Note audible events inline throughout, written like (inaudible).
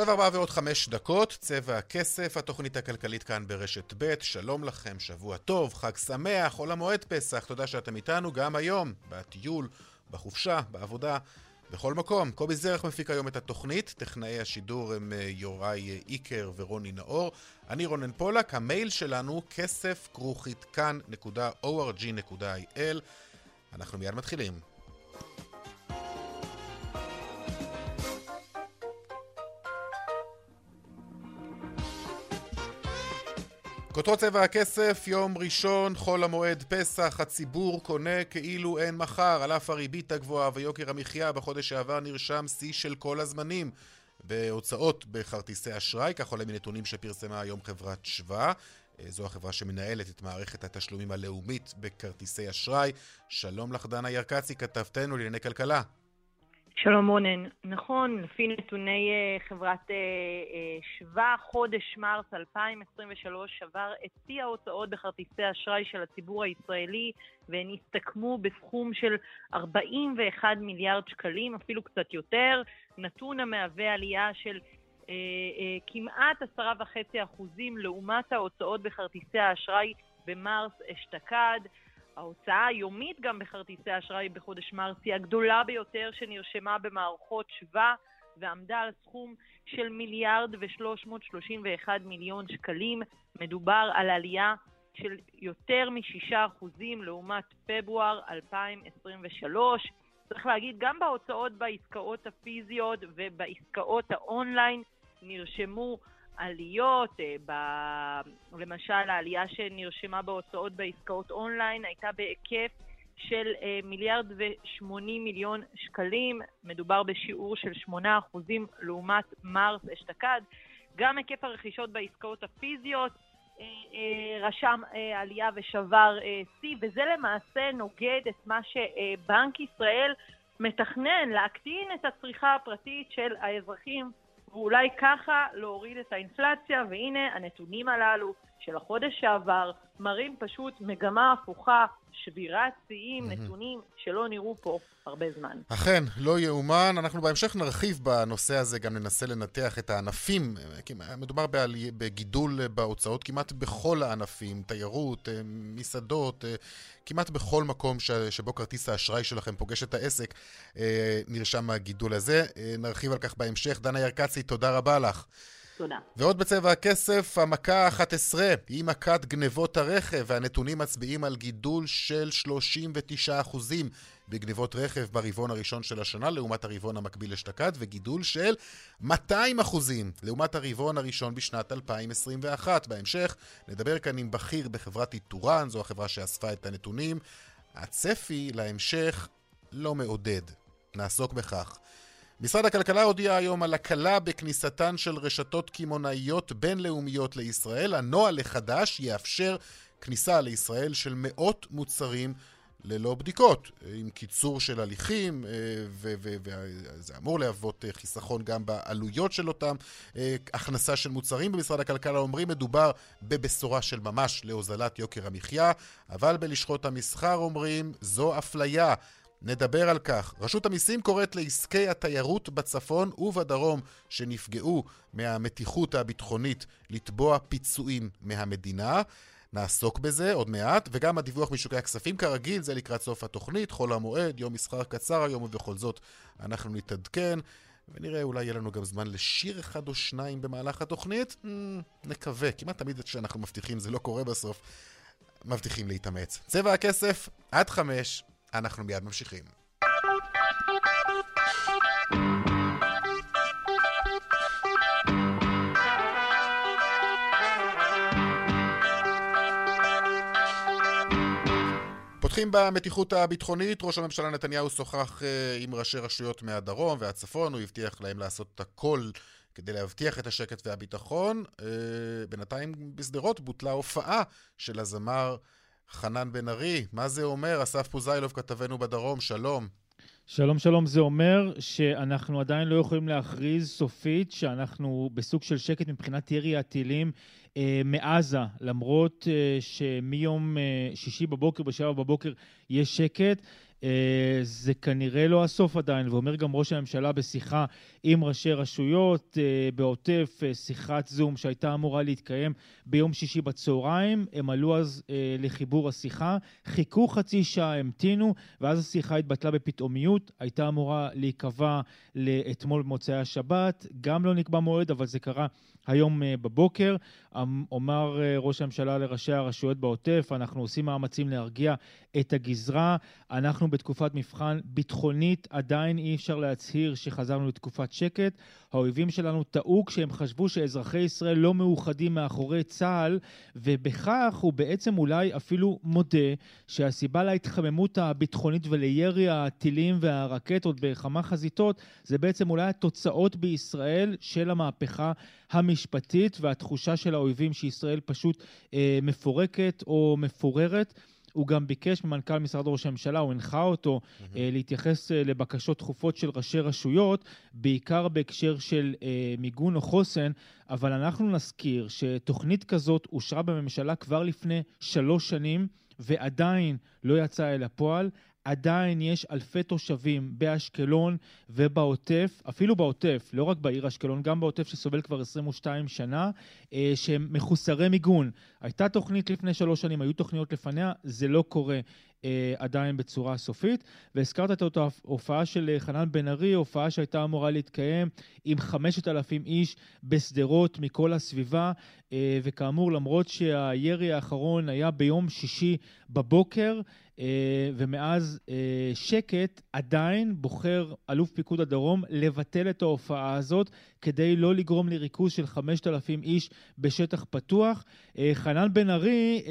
עכשיו ארבעה ועוד חמש דקות, צבע הכסף, התוכנית הכלכלית כאן ברשת ב', שלום לכם, שבוע טוב, חג שמח, חול המועד פסח, תודה שאתם איתנו גם היום, בטיול, בחופשה, בעבודה, בכל מקום. קובי זרח מפיק היום את התוכנית, טכנאי השידור הם אה, יוראי איקר ורוני נאור. אני רונן פולק, המייל שלנו כסף כרוכית כאן.org.il. אנחנו מיד מתחילים. כותרות צבע הכסף, יום ראשון, חול המועד פסח, הציבור קונה כאילו אין מחר, על אף הריבית הגבוהה ויוקר המחיה, בחודש שעבר נרשם שיא של כל הזמנים בהוצאות בכרטיסי אשראי, כך עולה מנתונים שפרסמה היום חברת שווה. זו החברה שמנהלת את מערכת התשלומים הלאומית בכרטיסי אשראי. שלום לך דנה ירקצי, כתבתנו לענייני כלכלה. שלום רונן. נכון, לפי נתוני uh, חברת uh, uh, שווה, חודש מרס 2023 שבר את שיא ההוצאות בכרטיסי אשראי של הציבור הישראלי, והן הסתכמו בסכום של 41 מיליארד שקלים, אפילו קצת יותר, נתון המהווה עלייה של uh, uh, כמעט 10.5% לעומת ההוצאות בכרטיסי האשראי במרס אשתקד. ההוצאה היומית גם בכרטיסי אשראי בחודש מרס היא הגדולה ביותר שנרשמה במערכות שווה ועמדה על סכום של מיליארד ושלוש מאות שלושים ואחד מיליון שקלים. מדובר על עלייה של יותר משישה אחוזים לעומת פברואר 2023. צריך להגיד, גם בהוצאות בעסקאות הפיזיות ובעסקאות האונליין נרשמו עליות, אה. למשל העלייה שנרשמה בהוצאות בעסקאות אונליין הייתה בהיקף של אה, מיליארד ושמונים מיליון שקלים, מדובר בשיעור של שמונה אחוזים לעומת מרס אשתקד. גם היקף הרכישות בעסקאות הפיזיות אה, רשם עלייה ושבר שיא, וזה למעשה נוגד את מה שבנק ישראל מתכנן, להקטין את הצריכה הפרטית של האזרחים ואולי ככה להוריד את האינפלציה, והנה הנתונים הללו של החודש שעבר מראים פשוט מגמה הפוכה, שבירת שיאים. נתונים שלא נראו פה הרבה זמן. אכן, לא יאומן. אנחנו בהמשך נרחיב בנושא הזה, גם ננסה לנתח את הענפים. מדובר בעלי... בגידול בהוצאות כמעט בכל הענפים, תיירות, אה, מסעדות, אה, כמעט בכל מקום ש... שבו כרטיס האשראי שלכם פוגש את העסק, אה, נרשם הגידול הזה. נרחיב על כך בהמשך. דנה ירקצי, תודה רבה לך. תודה. ועוד בצבע הכסף, המכה ה-11 היא מכת גנבות הרכב, והנתונים מצביעים על גידול של 39% בגנבות רכב ברבעון הראשון של השנה לעומת הרבעון המקביל אשתקד, וגידול של 200% לעומת הרבעון הראשון בשנת 2021. בהמשך נדבר כאן עם בכיר בחברת איתורן, זו החברה שאספה את הנתונים. הצפי להמשך לא מעודד. נעסוק בכך. משרד הכלכלה הודיע היום על הקלה בכניסתן של רשתות קמעונאיות בינלאומיות לישראל. הנוהל החדש יאפשר כניסה לישראל של מאות מוצרים ללא בדיקות, עם קיצור של הליכים, אה, וזה אמור להוות אה, חיסכון גם בעלויות של אותם אה, הכנסה של מוצרים. במשרד הכלכלה אומרים מדובר בבשורה של ממש להוזלת יוקר המחיה, אבל בלשכות המסחר אומרים זו אפליה. נדבר על כך. רשות המיסים קוראת לעסקי התיירות בצפון ובדרום שנפגעו מהמתיחות הביטחונית לתבוע פיצויים מהמדינה. נעסוק בזה עוד מעט, וגם הדיווח משוקי הכספים כרגיל, זה לקראת סוף התוכנית, חול המועד, יום מסחר קצר היום, ובכל זאת אנחנו נתעדכן, ונראה אולי יהיה לנו גם זמן לשיר אחד או שניים במהלך התוכנית. Mm, נקווה, כמעט תמיד כשאנחנו מבטיחים זה לא קורה בסוף. מבטיחים להתאמץ. צבע הכסף, עד חמש, אנחנו מיד ממשיכים. ממשיכים במתיחות הביטחונית. ראש הממשלה נתניהו שוחח עם ראשי רשויות מהדרום והצפון, הוא הבטיח להם לעשות את הכל כדי להבטיח את השקט והביטחון. בינתיים בשדרות בוטלה הופעה של הזמר חנן בן ארי. מה זה אומר? אסף פוזיילוב, כתבנו בדרום, שלום. שלום שלום, זה אומר שאנחנו עדיין לא יכולים להכריז סופית שאנחנו בסוג של שקט מבחינת ירי הטילים אה, מעזה, למרות אה, שמיום אה, שישי בבוקר, בשבע בבוקר, יש שקט. אה, זה כנראה לא הסוף עדיין, ואומר גם ראש הממשלה בשיחה עם ראשי רשויות אה, בעוטף, אה, שיחת זום שהייתה אמורה להתקיים ביום שישי בצהריים. הם עלו אז לחיבור השיחה, חיכו חצי שעה, המתינו, ואז השיחה התבטלה בפתאומיות. הייתה אמורה להיקבע לאתמול במוצאי השבת, גם לא נקבע מועד, אבל זה קרה היום בבוקר. אומר ראש הממשלה לראשי הרשויות בעוטף, אנחנו עושים מאמצים להרגיע את הגזרה. אנחנו בתקופת מבחן ביטחונית, עדיין אי אפשר להצהיר שחזרנו לתקופת שקט. האויבים שלנו טעו כשהם חשבו שאזרחי ישראל לא מאוחדים מאחורי צה"ל, ובכך הוא בעצם אולי אפילו מודה שהסיבה להתחממות הביטחונית ולירי הטילים והרקטות בכמה חזיתות זה בעצם אולי התוצאות בישראל של המהפכה המשפטית והתחושה של האויבים שישראל פשוט אה, מפורקת או מפוררת. הוא גם ביקש ממנכ"ל משרד ראש הממשלה, הוא הנחה אותו mm-hmm. uh, להתייחס uh, לבקשות דחופות של ראשי רשויות, בעיקר בהקשר של uh, מיגון או חוסן, אבל אנחנו נזכיר שתוכנית כזאת אושרה בממשלה כבר לפני שלוש שנים, ועדיין לא יצאה אל הפועל. עדיין יש אלפי תושבים באשקלון ובעוטף, אפילו בעוטף, לא רק בעיר אשקלון, גם בעוטף שסובל כבר 22 שנה, אה, שהם מחוסרי מיגון. הייתה תוכנית לפני שלוש שנים, היו תוכניות לפניה, זה לא קורה. אה, עדיין בצורה סופית. והזכרת את ההופעה של אה, חנן בן ארי, הופעה שהייתה אמורה להתקיים עם 5,000 איש בשדרות מכל הסביבה, אה, וכאמור, למרות שהירי האחרון היה ביום שישי בבוקר, ומאז אה, שקט, עדיין בוחר אלוף פיקוד הדרום לבטל את ההופעה הזאת כדי לא לגרום לריכוז של 5,000 איש בשטח פתוח. אה, חנן בן ארי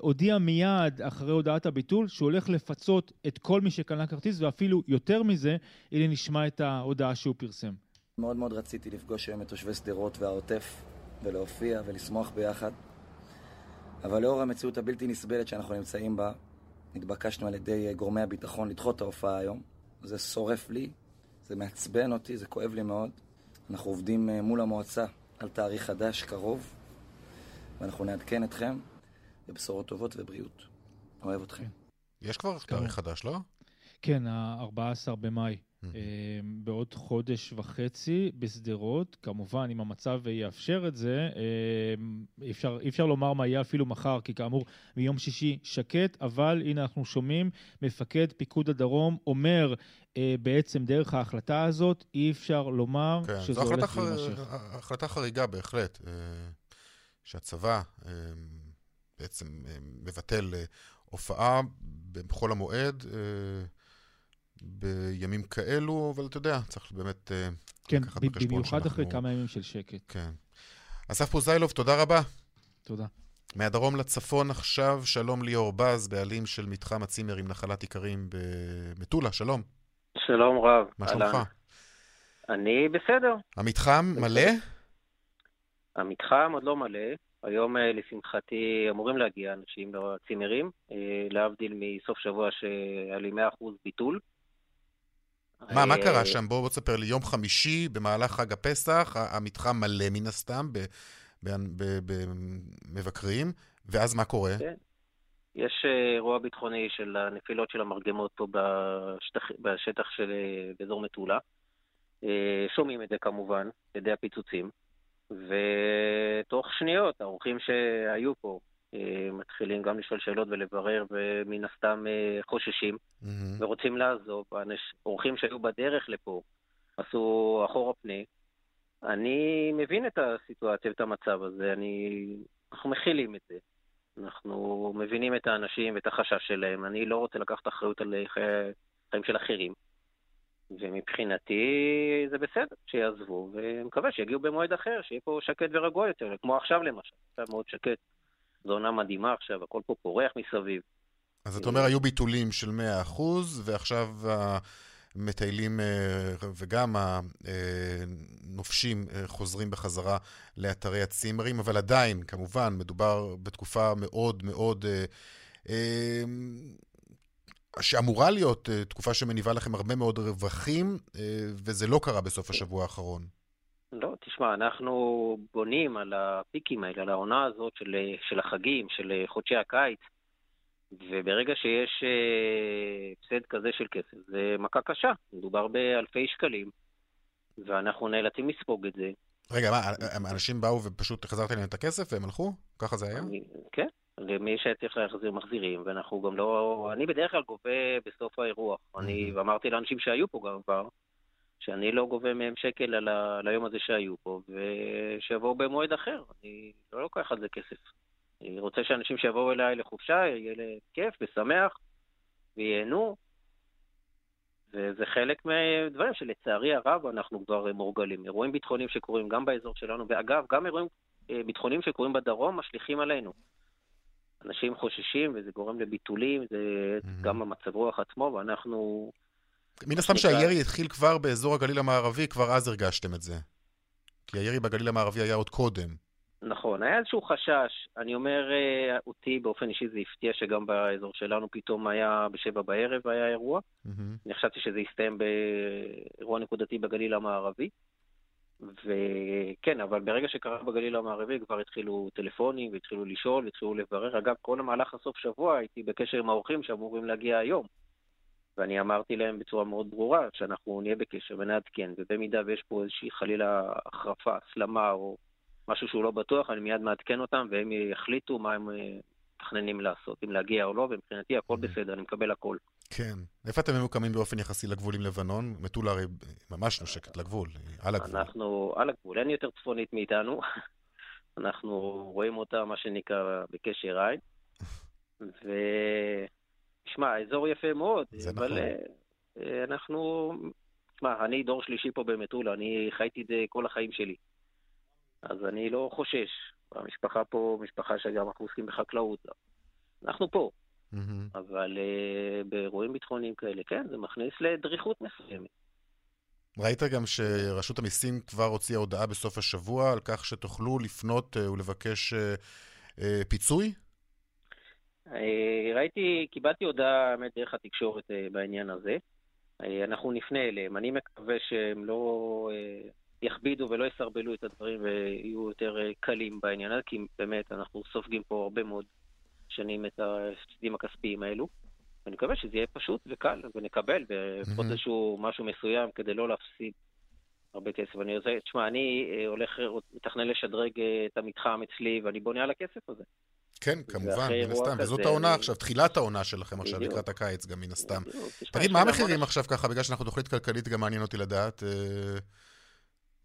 הודיע מיד אחרי הודעת הביטול שהוא הולך לפצות את כל מי שקנה כרטיס, ואפילו יותר מזה, הנה נשמע את ההודעה שהוא פרסם. מאוד מאוד רציתי לפגוש היום את תושבי שדרות והעוטף ולהופיע ולשמוח ביחד. אבל לאור המציאות הבלתי נסבלת שאנחנו נמצאים בה, נתבקשנו על ידי אה, גורמי הביטחון לדחות את ההופעה היום. זה שורף לי, זה מעצבן אותי, זה כואב לי מאוד. אנחנו עובדים אה, מול המועצה על תאריך חדש, קרוב, ואנחנו נעדכן אתכם בבשורות טובות ובריאות. אוהב אתכם. יש כבר תאריך חדש, לא? כן, ה-14 במאי. אמ, בעוד חודש וחצי בשדרות. כמובן, אם המצב יאפשר את זה, אי אפשר, אי אפשר לומר מה יהיה אפילו מחר, כי כאמור, מיום שישי שקט, אבל הנה אנחנו שומעים, מפקד פיקוד הדרום אומר אה, בעצם דרך ההחלטה הזאת, אי אפשר לומר כן, שזה הולך להימשך. החלטה חריגה בהחלט, אה, שהצבא אה, בעצם מבטל הופעה בחול המועד. בימים כאלו, אבל אתה יודע, צריך באמת אה, כן, לקחת בחשבון שאנחנו... כן, במיוחד אחרי כמה ימים של שקט. כן. אסף פוזיילוב, תודה רבה. תודה. מהדרום לצפון עכשיו, שלום ליאור בז, בעלים של מתחם הצימר עם נחלת איכרים במטולה, שלום. שלום רב. מה שלומך? אני בסדר. המתחם בסדר. מלא? המתחם עוד לא מלא. היום אה, לשמחתי אמורים להגיע אנשים לצימרים, אה, להבדיל מסוף שבוע שהיה לי 100% ביטול. מה, מה קרה שם? בואו תספר לי. יום חמישי, במהלך חג הפסח, המתחם מלא מן הסתם במבקרים, ואז מה קורה? כן. יש אה, אירוע ביטחוני של הנפילות של המרגמות פה בשטח, בשטח של, באזור מטולה. שומעים את זה כמובן, על ידי הפיצוצים. ותוך שניות האורחים שהיו פה אה, מתחילים גם לשאול שאלות ולברר, ומן הסתם אה, חוששים mm-hmm. ורוצים לעזוב. אורחים שהיו בדרך לפה עשו אחורה פני. אני מבין את הסיטואציה ואת המצב הזה, אני... אנחנו מכילים את זה. אנחנו מבינים את האנשים ואת החשש שלהם. אני לא רוצה לקחת אחריות על חיים של אחרים. ומבחינתי זה בסדר, שיעזבו, ומקווה שיגיעו במועד אחר, שיהיה פה שקט ורגוע יותר, כמו עכשיו למשל. עכשיו מאוד שקט. זו עונה מדהימה עכשיו, הכל פה פורח מסביב. אז אתה אומר, היו ביטולים של 100%, ועכשיו המטיילים וגם הנופשים חוזרים בחזרה לאתרי הצימרים, אבל עדיין, כמובן, מדובר בתקופה מאוד מאוד... שאמורה להיות תקופה שמניבה לכם הרבה מאוד רווחים, וזה לא קרה בסוף השבוע האחרון. לא, תשמע, אנחנו בונים על הפיקים האלה, על העונה הזאת של, של החגים, של חודשי הקיץ, וברגע שיש אה, הפסד כזה של כסף, זה מכה קשה. מדובר באלפי שקלים, ואנחנו נאלצים לספוג את זה. רגע, מה, אנשים באו ופשוט החזרתם להם את הכסף והם הלכו? ככה זה היה? כן, למי שצריך להחזיר מחזירים, ואנחנו גם לא... אני בדרך כלל גובה בסוף האירוח. אני, ואמרתי לאנשים שהיו פה גם כבר, שאני לא גובה מהם שקל על, ה, על היום הזה שהיו פה, ושיבואו במועד אחר. אני לא לוקח על זה כסף. אני רוצה שאנשים שיבואו אליי לחופשה, יהיה להם כיף ושמח, וייהנו. וזה חלק מהדברים שלצערי הרב אנחנו כבר מורגלים. אירועים ביטחוניים שקורים גם באזור שלנו, ואגב, גם אירועים אה, ביטחוניים שקורים בדרום משליכים עלינו. אנשים חוששים וזה גורם לביטולים, זה mm-hmm. גם המצב רוח עצמו, ואנחנו... מן הסתם שהירי התחיל כבר באזור הגליל המערבי, כבר אז הרגשתם את זה. כי הירי בגליל המערבי היה עוד קודם. נכון, היה איזשהו חשש. אני אומר, אה, אותי באופן אישי זה הפתיע שגם באזור שלנו פתאום היה בשבע בערב היה אירוע. Mm-hmm. אני חשבתי שזה יסתיים באירוע נקודתי בגליל המערבי. וכן, אבל ברגע שקרה בגליל המערבי כבר התחילו טלפונים והתחילו לשאול והתחילו לברר. אגב, כל המהלך הסוף שבוע הייתי בקשר עם האורחים שאמורים להגיע היום. ואני אמרתי להם בצורה מאוד ברורה שאנחנו נהיה בקשר ונעדכן, ובמידה ויש פה איזושהי חלילה החרפה, הסלמה או משהו שהוא לא בטוח, אני מיד מעדכן אותם והם יחליטו מה הם אה, מתכננים לעשות, אם להגיע או לא, ומבחינתי הכל mm-hmm. בסדר, אני מקבל הכל. כן. איפה אתם ממוקמים באופן יחסי לגבול עם לבנון? מטולה הרי ממש נושקת לגבול, על הגבול. אנחנו על הגבול, אין יותר צפונית מאיתנו. (laughs) אנחנו רואים אותה, מה שנקרא, בקשר עין. ו... (laughs) תשמע, האזור יפה מאוד, אבל נכון. אה, אנחנו... תשמע, אני דור שלישי פה במטולה, אני חייתי את זה כל החיים שלי. אז אני לא חושש. המשפחה פה, משפחה שגם אנחנו עוסקים בחקלאות. אנחנו פה. Mm-hmm. אבל uh, באירועים ביטחוניים כאלה, כן, זה מכניס לדריכות מסוימת. ראית גם שרשות המיסים כבר הוציאה הודעה בסוף השבוע על כך שתוכלו לפנות uh, ולבקש פיצוי? Uh, ראיתי, קיבלתי הודעה, האמת, דרך התקשורת uh, בעניין הזה. Uh, אנחנו נפנה אליהם. אני מקווה שהם לא... יכבידו ולא יסרבלו את הדברים ויהיו יותר אה, קלים בעניין הזה, כי באמת אנחנו סופגים פה הרבה מאוד שנים את ההפסדים הכספיים האלו. ואני מקווה שזה יהיה פשוט וקל, ונקבל לפחות mm-hmm. איזשהו משהו מסוים כדי לא להפסיד הרבה כסף. אני רוצה, תשמע, אני אה, הולך, מתכנן לשדרג אה, את המתחם אצלי, ואני בונה על הכסף הזה. כן, כמובן, מן הסתם. וזאת העונה עכשיו, תחילת העונה שלכם עכשיו, לקראת הקיץ גם מן הסתם. תגיד, מה המחירים עכשיו ככה, בגלל שאנחנו תוכנית כלכלית, גם מעניין אותי לדעת.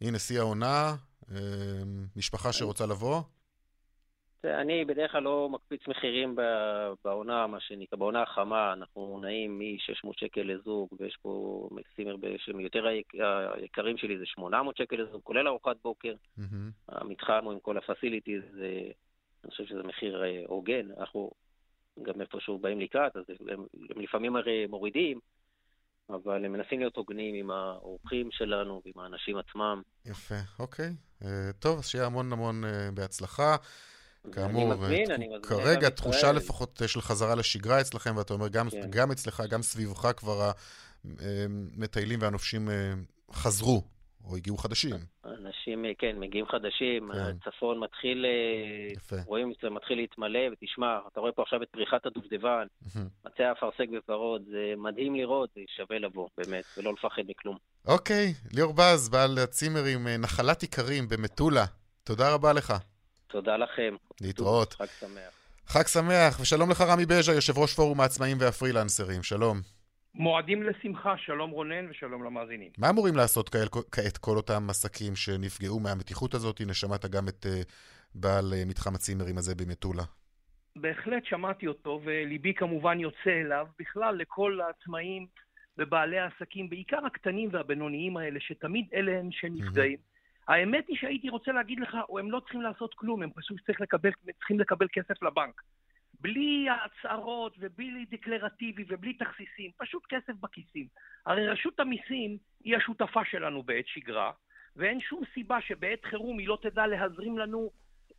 הנה, שיא העונה, אמ, משפחה שרוצה לבוא? אני בדרך כלל לא מקפיץ מחירים בעונה, מה שנקרא, בעונה החמה, אנחנו נעים מ-600 שקל לזוג, ויש פה צימר שהם יותר היקרים שלי, זה 800 שקל לזוג, כולל ארוחת בוקר. המתחם הוא עם כל הפסיליטיז, אני חושב שזה מחיר אה, הוגן, אנחנו גם איפשהו באים לקראת, אז הם, הם לפעמים הרי מורידים, אבל הם מנסים להיות הוגנים עם האורחים שלנו ועם האנשים עצמם. יפה, אוקיי. Uh, טוב, אז שיהיה המון המון uh, בהצלחה. כאמור, אני מזמין, אני מזמין כרגע תחושה לפחות של חזרה לשגרה אצלכם, ואתה אומר, גם, כן. גם אצלך, גם סביבך כבר המטיילים והנופשים חזרו או הגיעו חדשים. אנשים, כן, מגיעים חדשים, כן. הצפון מתחיל, אה, יפה. רואים, זה מתחיל להתמלא, ותשמע, אתה רואה פה עכשיו את פריחת הדובדבן, מצא האפרסק בוורוד, זה מדהים לראות, זה שווה לבוא, באמת, ולא לפחד מכלום. אוקיי, ליאור בז, בעל הצימרים, אה, נחלת איכרים במטולה, תודה רבה לך. תודה לכם. להתראות. חג שמח. חג שמח, ושלום לך רמי בז'ה, יושב ראש פורום העצמאים והפרילנסרים, שלום. מועדים לשמחה, שלום רונן ושלום למאזינים. מה אמורים לעשות כעת כל אותם עסקים שנפגעו מהמתיחות הזאת? הנה, שמעת גם את uh, בעל uh, מתחם הצימרים הזה במטולה. בהחלט שמעתי אותו, וליבי כמובן יוצא אליו. בכלל, לכל העצמאים ובעלי העסקים, בעיקר הקטנים והבינוניים האלה, שתמיד אלה הם שנפגעים. Mm-hmm. האמת היא שהייתי רוצה להגיד לך, הם לא צריכים לעשות כלום, הם פשוט צריך לקבל, צריכים לקבל כסף לבנק. בלי הצהרות ובלי דקלרטיבי ובלי תכסיסים, פשוט כסף בכיסים. הרי רשות המיסים היא השותפה שלנו בעת שגרה, ואין שום סיבה שבעת חירום היא לא תדע להזרים לנו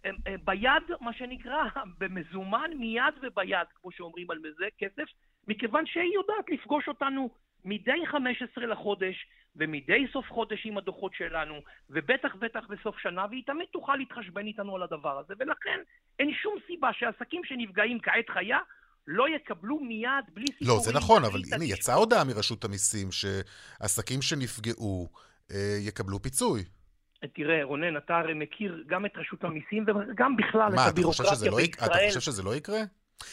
אה, אה, ביד, מה שנקרא, (laughs) במזומן, מיד וביד, כמו שאומרים על זה, כסף, מכיוון שהיא יודעת לפגוש אותנו מדי 15 לחודש ומדי סוף חודש עם הדוחות שלנו, ובטח בטח בסוף שנה, והיא תמיד תוכל להתחשבן איתנו על הדבר הזה, ולכן אין שום סיבה שעסקים שנפגעים כעת חיה לא יקבלו מיד, בלי סיפורים. לא, זה נכון, אבל הנה, יצאה הודעה מרשות המיסים שעסקים שנפגעו אה, יקבלו פיצוי. תראה, רונן, אתה הרי מכיר גם את רשות המיסים וגם בכלל מה, את הבירוקרטיה לא בישראל. מה, אתה חושב שזה לא יקרה?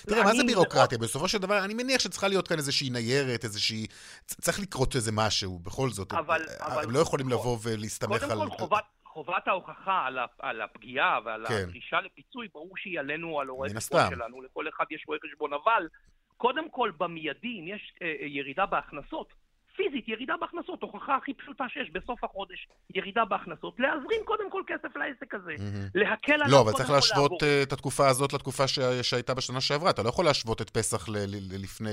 תראה, מה זה בירוקרטיה? בסופו של דבר, אני מניח שצריכה להיות כאן איזושהי ניירת, איזושהי... צריך לקרות איזה משהו, בכל זאת. אבל... הם לא יכולים לבוא ולהסתמך על... קודם כל, חובת... ההוכחה על, על הפגיעה ועל כן. הדרישה לפיצוי, ברור שהיא עלינו, על רואי חשבון שלנו, לכל אחד יש רואי חשבון, אבל קודם כל במיידי, אם יש אה, אה ירידה בהכנסות, פיזית, ירידה בהכנסות, הוכחה הכי פשוטה שיש בסוף החודש, ירידה בהכנסות, להזרים קודם כל כסף לעסק הזה, mm-hmm. להקל עליו לא, אבל צריך להשוות לעבור. אה, את התקופה הזאת לתקופה ש... שהייתה בשנה שעברה, אתה לא יכול להשוות את פסח ל... ל... לפני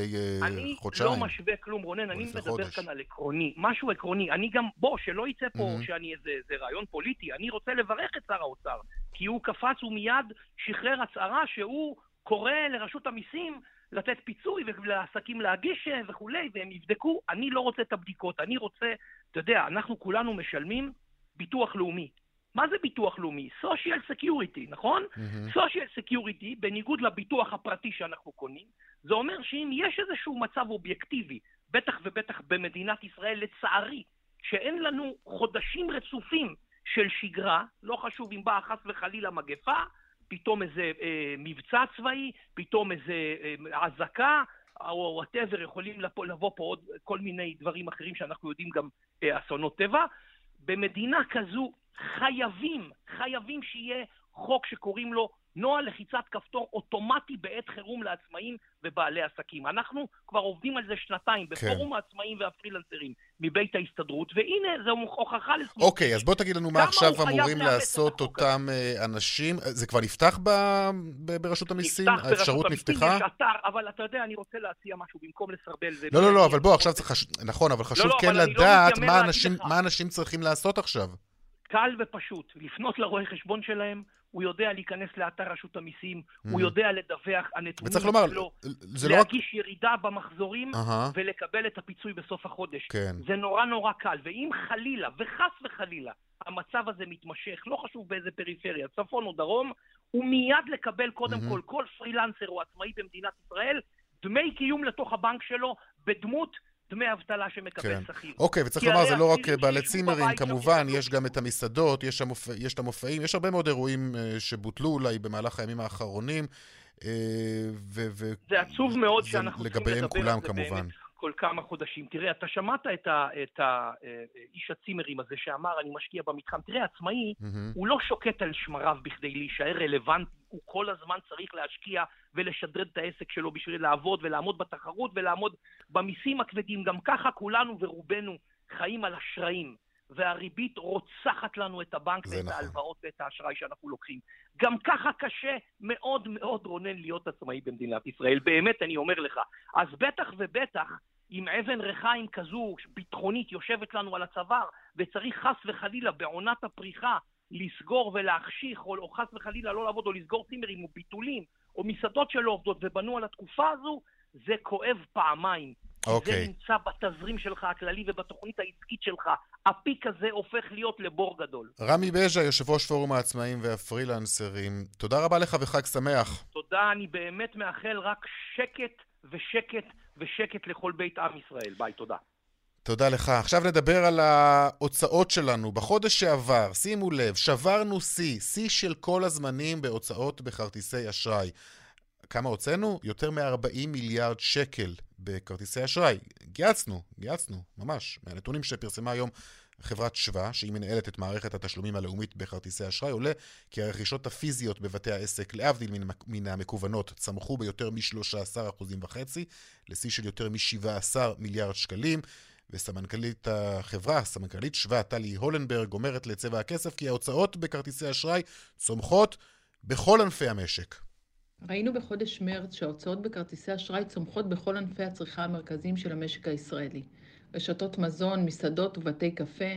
חודשיים. אני לא משווה כלום, רונן, אני מדבר חודש. כאן על עקרוני, משהו עקרוני, אני גם, בוא, שלא יצא פה mm-hmm. שאני איזה, איזה רעיון פוליטי, אני רוצה לברך את שר האוצר, כי הוא קפץ ומיד שחרר הצהרה שהוא קורא לרשות המיסים לתת פיצוי ולעסקים להגיש אה, וכולי, והם יבדקו. אני לא רוצה את הבדיקות, אני רוצה, אתה יודע, אנחנו כולנו משלמים ביטוח לאומי. מה זה ביטוח לאומי? social security, נכון? Mm-hmm. social security, בניגוד לביטוח הפרטי שאנחנו קונים, זה אומר שאם יש איזשהו מצב אובייקטיבי, בטח ובטח במדינת ישראל, לצערי, שאין לנו חודשים רצופים של שגרה, לא חשוב אם באה חס וחלילה מגפה, פתאום איזה אה, מבצע צבאי, פתאום איזה אה, או וואטאבר, יכולים לבוא, לבוא פה עוד כל מיני דברים אחרים שאנחנו יודעים גם אה, אסונות טבע. במדינה כזו חייבים, חייבים שיהיה חוק שקוראים לו נוהל לחיצת כפתור אוטומטי בעת חירום לעצמאים ובעלי עסקים. אנחנו כבר עובדים על זה שנתיים כן. בפורום העצמאים והפרילנסרים מבית ההסתדרות, והנה, זו הוכחה לסמוך. אוקיי, אז בוא תגיד לנו מה עכשיו אמורים לעשות אותם אה, אנשים. זה כבר נפתח ב... ב... ברשות המיסים? נפתח האפשרות ברשות נפתחה? יש אתר, אבל אתה יודע, אני רוצה להציע משהו במקום לסרבל. לא, לא, לא, אבל בוא, עכשיו צריך... נכון, אבל חשוב לא, לא, כן אבל לדעת לא מה, אנשים, מה אנשים צריכים לעשות עכשיו. קל ופשוט, לפנות לרואה חשבון שלהם, הוא יודע להיכנס לאתר רשות המיסים, mm. הוא יודע לדווח, הנתונים וצריך לומר, זה לא להגיש לא... ירידה במחזורים uh-huh. ולקבל את הפיצוי בסוף החודש. כן. זה נורא נורא קל, ואם חלילה, וחס וחלילה, המצב הזה מתמשך, לא חשוב באיזה פריפריה, צפון או דרום, הוא מיד לקבל קודם mm-hmm. כל, כל פרילנסר או עצמאי במדינת ישראל, דמי קיום לתוך הבנק שלו בדמות דמי אבטלה שמקבל כן. שכיר. אוקיי, וצריך לומר, זה לא רק בעלי צימרים, כמובן, יש גם את המסעדות, יש, המופ... יש את המופעים, יש הרבה מאוד אירועים uh, שבוטלו אולי במהלך הימים האחרונים. Uh, ו... ו... זה עצוב מאוד שאנחנו צריכים לדבר על זה כמובן. באמת. כל כמה חודשים. תראה, אתה שמעת את, ה, את ה, אה, הצימרים הזה שאמר, אני משקיע במתחם. תראה, עצמאי, mm-hmm. הוא לא שוקט על שמריו בכדי להישאר רלוונטי, הוא כל הזמן צריך להשקיע ולשדרד את העסק שלו בשביל לעבוד ולעמוד בתחרות ולעמוד במיסים הכבדים. גם ככה כולנו ורובנו חיים על אשראים. והריבית רוצחת לנו את הבנק ואת נכון. ההלוואות ואת האשראי שאנחנו לוקחים. גם ככה קשה מאוד מאוד, רונן, להיות עצמאי במדינת ישראל. באמת, אני אומר לך. אז בטח ובטח, אם אבן ריחיים כזו, ביטחונית, יושבת לנו על הצוואר, וצריך חס וחלילה בעונת הפריחה לסגור ולהחשיך, או, או חס וחלילה לא לעבוד, או לסגור צימרים, או ביטולים, או מסעדות שלא עובדות, ובנו על התקופה הזו, זה כואב פעמיים. אוקיי. זה נמצא בתזרים שלך הכללי ובתוכנית העסקית שלך. הפיק הזה הופך להיות לבור גדול. רמי בז'ה, יושב ראש פורום העצמאים והפרילנסרים, תודה רבה לך וחג שמח. תודה, אני באמת מאחל רק שקט ושקט ושקט לכל בית עם ישראל. ביי, תודה. תודה לך. עכשיו נדבר על ההוצאות שלנו. בחודש שעבר, שימו לב, שברנו שיא, שיא של כל הזמנים בהוצאות בכרטיסי אשראי. כמה הוצאנו? יותר מ-40 מיליארד שקל בכרטיסי אשראי. גייצנו, גייצנו, ממש. מהנתונים שפרסמה היום חברת שווה, שהיא מנהלת את מערכת התשלומים הלאומית בכרטיסי אשראי, עולה כי הרכישות הפיזיות בבתי העסק, להבדיל מן, מן המקוונות, צמחו ביותר מ-13.5% לשיא של יותר מ-17 מיליארד שקלים. וסמנכ"לית החברה, סמנכ"לית שווה, טלי הולנברג, אומרת לצבע הכסף כי ההוצאות בכרטיסי אשראי צומחות בכל ענפי המשק. ראינו בחודש מרץ שההוצאות בכרטיסי אשראי צומחות בכל ענפי הצריכה המרכזיים של המשק הישראלי. רשתות מזון, מסעדות ובתי קפה,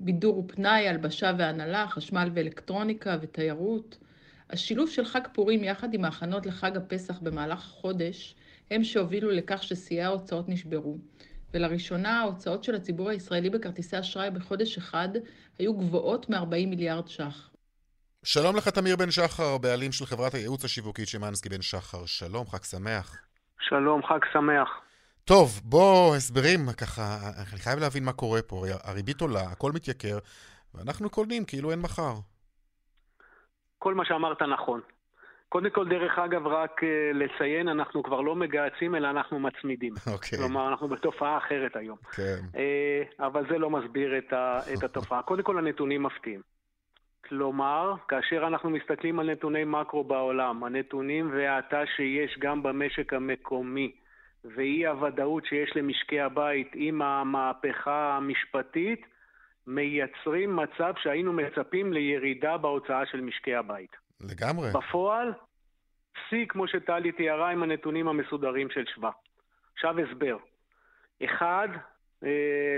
בידור ופנאי, הלבשה והנהלה, חשמל ואלקטרוניקה ותיירות. השילוב של חג פורים יחד עם ההכנות לחג הפסח במהלך החודש הם שהובילו לכך ששיאי ההוצאות נשברו. ולראשונה ההוצאות של הציבור הישראלי בכרטיסי אשראי בחודש אחד היו גבוהות מ-40 מיליארד ש"ח. שלום לך, תמיר בן שחר, בעלים של חברת הייעוץ השיווקית שמאנסקי בן שחר. שלום, חג שמח. שלום, חג שמח. טוב, בוא, הסברים, ככה, אני חייב להבין מה קורה פה. הריבית עולה, הכל מתייקר, ואנחנו קונים כאילו אין מחר. כל מה שאמרת נכון. קודם כל, דרך אגב, רק uh, לציין, אנחנו כבר לא מגהצים, אלא אנחנו מצמידים. אוקיי. Okay. כלומר, אנחנו בתופעה אחרת היום. כן. Uh, אבל זה לא מסביר את, ה, את התופעה. קודם כל, הנתונים מפתיעים. כלומר, כאשר אנחנו מסתכלים על נתוני מקרו בעולם, הנתונים וההאטה שיש גם במשק המקומי, ואי הוודאות שיש למשקי הבית עם המהפכה המשפטית, מייצרים מצב שהיינו מצפים לירידה בהוצאה של משקי הבית. לגמרי. בפועל, שיא, כמו שטלי תיארה, עם הנתונים המסודרים של שווה. עכשיו הסבר. אחד,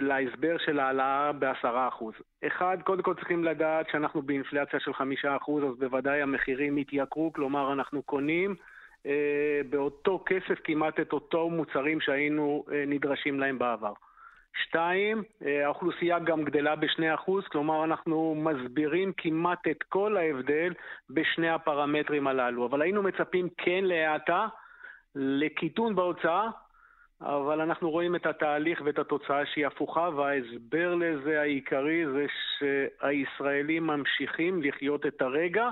להסבר של העלאה בעשרה אחוז. אחד, קודם כל צריכים לדעת שאנחנו באינפלציה של חמישה אחוז, אז בוודאי המחירים יתייקרו, כלומר אנחנו קונים אה, באותו כסף כמעט את אותו מוצרים שהיינו אה, נדרשים להם בעבר. שתיים, אה, האוכלוסייה גם גדלה ב-2%, כלומר אנחנו מסבירים כמעט את כל ההבדל בשני הפרמטרים הללו. אבל היינו מצפים כן להאטה, לקיטון בהוצאה, אבל אנחנו רואים את התהליך ואת התוצאה שהיא הפוכה, וההסבר לזה העיקרי זה שהישראלים ממשיכים לחיות את הרגע,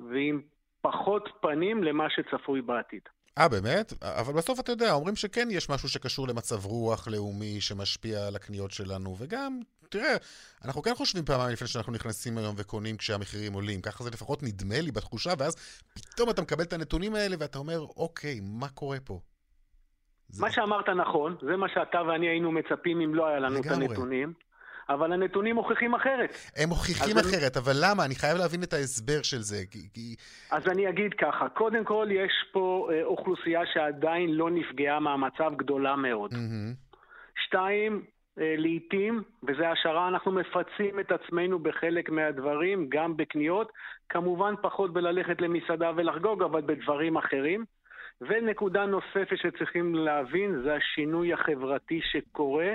ועם פחות פנים למה שצפוי בעתיד. אה, באמת? אבל בסוף אתה יודע, אומרים שכן יש משהו שקשור למצב רוח לאומי שמשפיע על הקניות שלנו, וגם, תראה, אנחנו כן חושבים פעמיים לפני שאנחנו נכנסים היום וקונים כשהמחירים עולים. ככה זה לפחות נדמה לי בתחושה, ואז פתאום אתה מקבל את הנתונים האלה ואתה אומר, אוקיי, מה קורה פה? זה... מה שאמרת נכון, זה מה שאתה ואני היינו מצפים אם לא היה לנו לגמרי. את הנתונים. אבל הנתונים מוכיחים אחרת. הם מוכיחים אחרת, אני... אבל למה? אני חייב להבין את ההסבר של זה. כי... אז אני אגיד ככה, קודם כל יש פה אה, אוכלוסייה שעדיין לא נפגעה מהמצב גדולה מאוד. Mm-hmm. שתיים, אה, לעיתים, וזה השערה, אנחנו מפצים את עצמנו בחלק מהדברים, גם בקניות, כמובן פחות בללכת למסעדה ולחגוג, אבל בדברים אחרים. ונקודה נוספת שצריכים להבין זה השינוי החברתי שקורה.